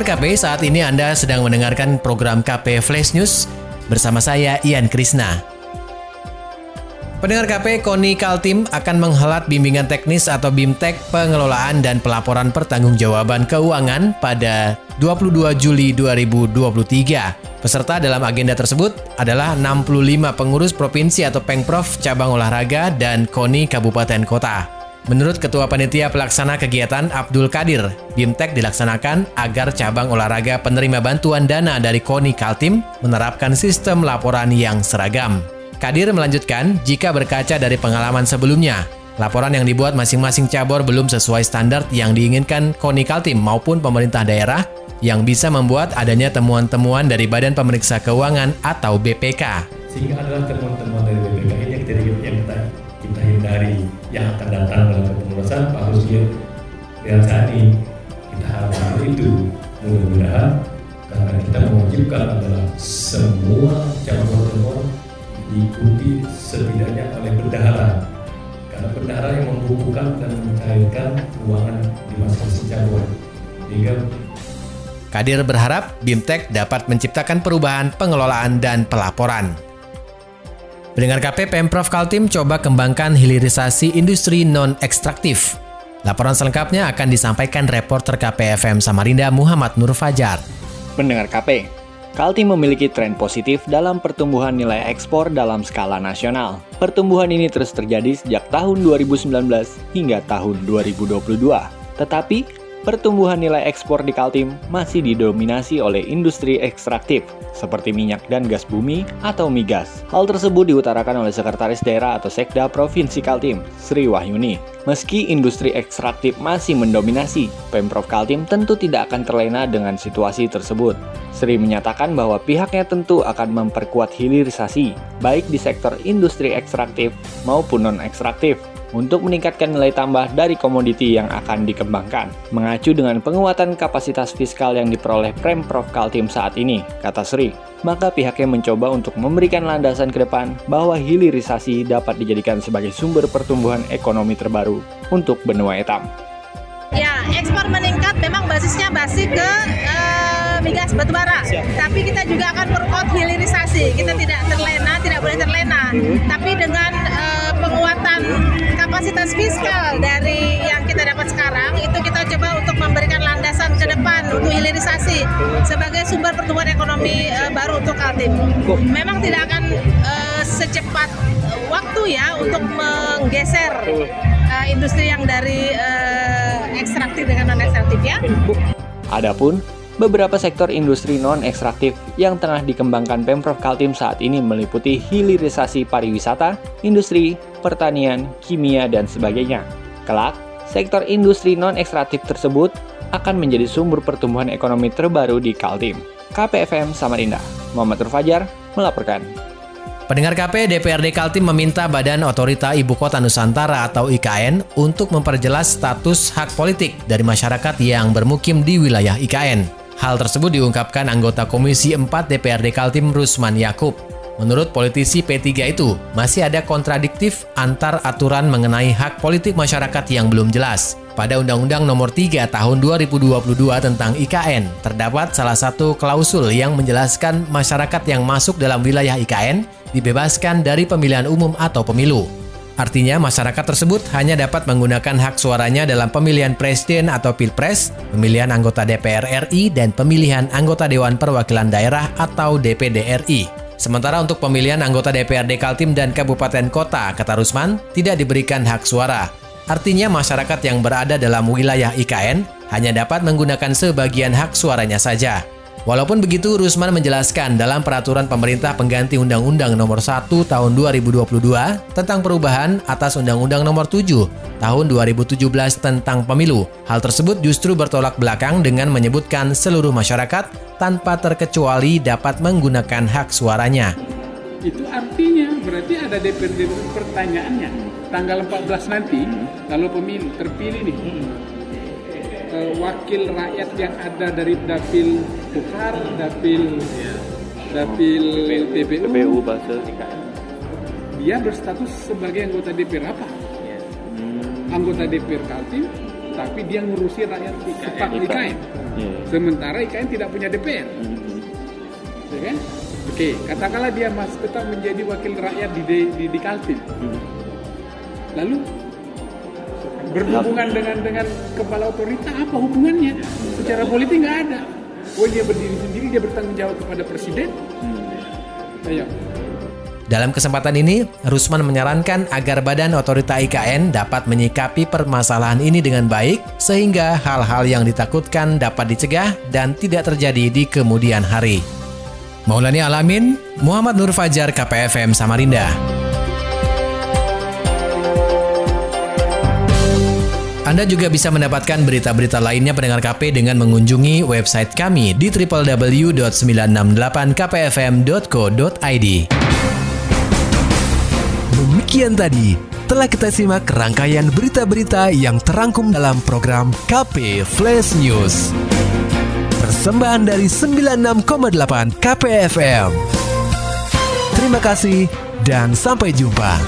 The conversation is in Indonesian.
Pendengar KP, saat ini Anda sedang mendengarkan program KP Flash News bersama saya Ian Krisna. Pendengar KP, Koni Kaltim akan menghelat bimbingan teknis atau BIMTEK pengelolaan dan pelaporan pertanggungjawaban keuangan pada 22 Juli 2023. Peserta dalam agenda tersebut adalah 65 pengurus provinsi atau Pengprov cabang olahraga dan KONI kabupaten kota. Menurut Ketua Panitia Pelaksana Kegiatan Abdul Kadir, BIMTEK dilaksanakan agar cabang olahraga penerima bantuan dana dari KONI Kaltim menerapkan sistem laporan yang seragam. Kadir melanjutkan, jika berkaca dari pengalaman sebelumnya, laporan yang dibuat masing-masing cabur belum sesuai standar yang diinginkan KONI Kaltim maupun pemerintah daerah yang bisa membuat adanya temuan-temuan dari Badan Pemeriksa Keuangan atau BPK. Sehingga adalah temuan-temuan Husnil Sani kita harapkan itu mudah-mudahan karena kita mewajibkan adalah semua cabang pertemuan diikuti setidaknya oleh bendahara karena bendahara yang membukukan dan mencairkan keuangan di masing-masing sehingga Kadir berharap BIMTEK dapat menciptakan perubahan pengelolaan dan pelaporan. Pendengar KP Pemprov Kaltim coba kembangkan hilirisasi industri non-ekstraktif. Laporan selengkapnya akan disampaikan reporter KPFM Samarinda Muhammad Nur Fajar. Pendengar KP, Kaltim memiliki tren positif dalam pertumbuhan nilai ekspor dalam skala nasional. Pertumbuhan ini terus terjadi sejak tahun 2019 hingga tahun 2022. Tetapi, pertumbuhan nilai ekspor di Kaltim masih didominasi oleh industri ekstraktif, seperti minyak dan gas bumi atau migas. Hal tersebut diutarakan oleh Sekretaris Daerah atau Sekda Provinsi Kaltim, Sri Wahyuni. Meski industri ekstraktif masih mendominasi, Pemprov Kaltim tentu tidak akan terlena dengan situasi tersebut. Sri menyatakan bahwa pihaknya tentu akan memperkuat hilirisasi, baik di sektor industri ekstraktif maupun non-ekstraktif, untuk meningkatkan nilai tambah dari komoditi yang akan dikembangkan. Mengacu dengan penguatan kapasitas fiskal yang diperoleh Premprov Kaltim saat ini, kata Sri, maka pihaknya mencoba untuk memberikan landasan ke depan bahwa hilirisasi dapat dijadikan sebagai sumber pertumbuhan ekonomi terbaru untuk benua etam. Ya, ekspor meningkat memang basisnya basi ke uh, migas batubara. Tapi kita juga akan perkuat hilirisasi. Kita tidak terlena, tidak boleh terlena. Tapi dengan penguatan kapasitas fiskal dari yang kita dapat sekarang, itu kita coba untuk memberikan landasan ke depan untuk hilirisasi sebagai sumber pertumbuhan ekonomi uh, baru untuk Kaltim. Memang tidak akan uh, secepat waktu ya untuk menggeser uh, industri yang dari uh, ekstraktif dengan non ekstraktif ya. Adapun beberapa sektor industri non ekstraktif yang tengah dikembangkan Pemprov Kaltim saat ini meliputi hilirisasi pariwisata, industri, pertanian, kimia dan sebagainya. Kelak, sektor industri non ekstraktif tersebut akan menjadi sumber pertumbuhan ekonomi terbaru di Kaltim. KPFM Samarinda, Muhammad Fajar melaporkan. Pendengar KP, DPRD Kaltim meminta Badan Otorita Ibu Kota Nusantara atau IKN untuk memperjelas status hak politik dari masyarakat yang bermukim di wilayah IKN. Hal tersebut diungkapkan anggota Komisi 4 DPRD Kaltim Rusman Yakub. Menurut politisi P3 itu, masih ada kontradiktif antar aturan mengenai hak politik masyarakat yang belum jelas. Pada Undang-Undang Nomor 3 Tahun 2022 tentang IKN, terdapat salah satu klausul yang menjelaskan masyarakat yang masuk dalam wilayah IKN dibebaskan dari pemilihan umum atau pemilu. Artinya masyarakat tersebut hanya dapat menggunakan hak suaranya dalam pemilihan presiden atau pilpres, pemilihan anggota DPR RI, dan pemilihan anggota Dewan Perwakilan Daerah atau DPD RI. Sementara untuk pemilihan anggota DPRD Kaltim dan Kabupaten Kota, kata Rusman, tidak diberikan hak suara. Artinya masyarakat yang berada dalam wilayah IKN hanya dapat menggunakan sebagian hak suaranya saja. Walaupun begitu, Rusman menjelaskan dalam peraturan pemerintah pengganti Undang-Undang Nomor 1 Tahun 2022 tentang perubahan atas Undang-Undang Nomor 7 Tahun 2017 tentang pemilu. Hal tersebut justru bertolak belakang dengan menyebutkan seluruh masyarakat tanpa terkecuali dapat menggunakan hak suaranya. Itu artinya berarti ada DPRD pertanyaannya tanggal 14 nanti kalau pemilu terpilih nih wakil rakyat yang ada dari dapil Bukar, dapil dapil PPU, PPU bahasa dia berstatus sebagai anggota DPR apa? Hmm. Anggota DPR Kaltim, tapi dia ngurusi rakyat sepak IKN. Iya. Sementara IKN tidak punya DPR, Hmm. ya kan? Oke, katakanlah dia masih tetap menjadi wakil rakyat di di, di Kaltim. Hmm. Lalu berhubungan dengan dengan kepala otorita apa hubungannya? Secara politik nggak ada. Oh dia berdiri sendiri dia bertanggung jawab kepada presiden. Ayo. Dalam kesempatan ini, Rusman menyarankan agar Badan Otorita IKN dapat menyikapi permasalahan ini dengan baik sehingga hal-hal yang ditakutkan dapat dicegah dan tidak terjadi di kemudian hari. Maulani Alamin, Muhammad Nur Fajar KPFM Samarinda. Anda juga bisa mendapatkan berita-berita lainnya pendengar KP dengan mengunjungi website kami di www.968kpfm.co.id. Demikian tadi telah kita simak rangkaian berita-berita yang terangkum dalam program KP Flash News. Persembahan dari 96,8 KPFM. Terima kasih dan sampai jumpa.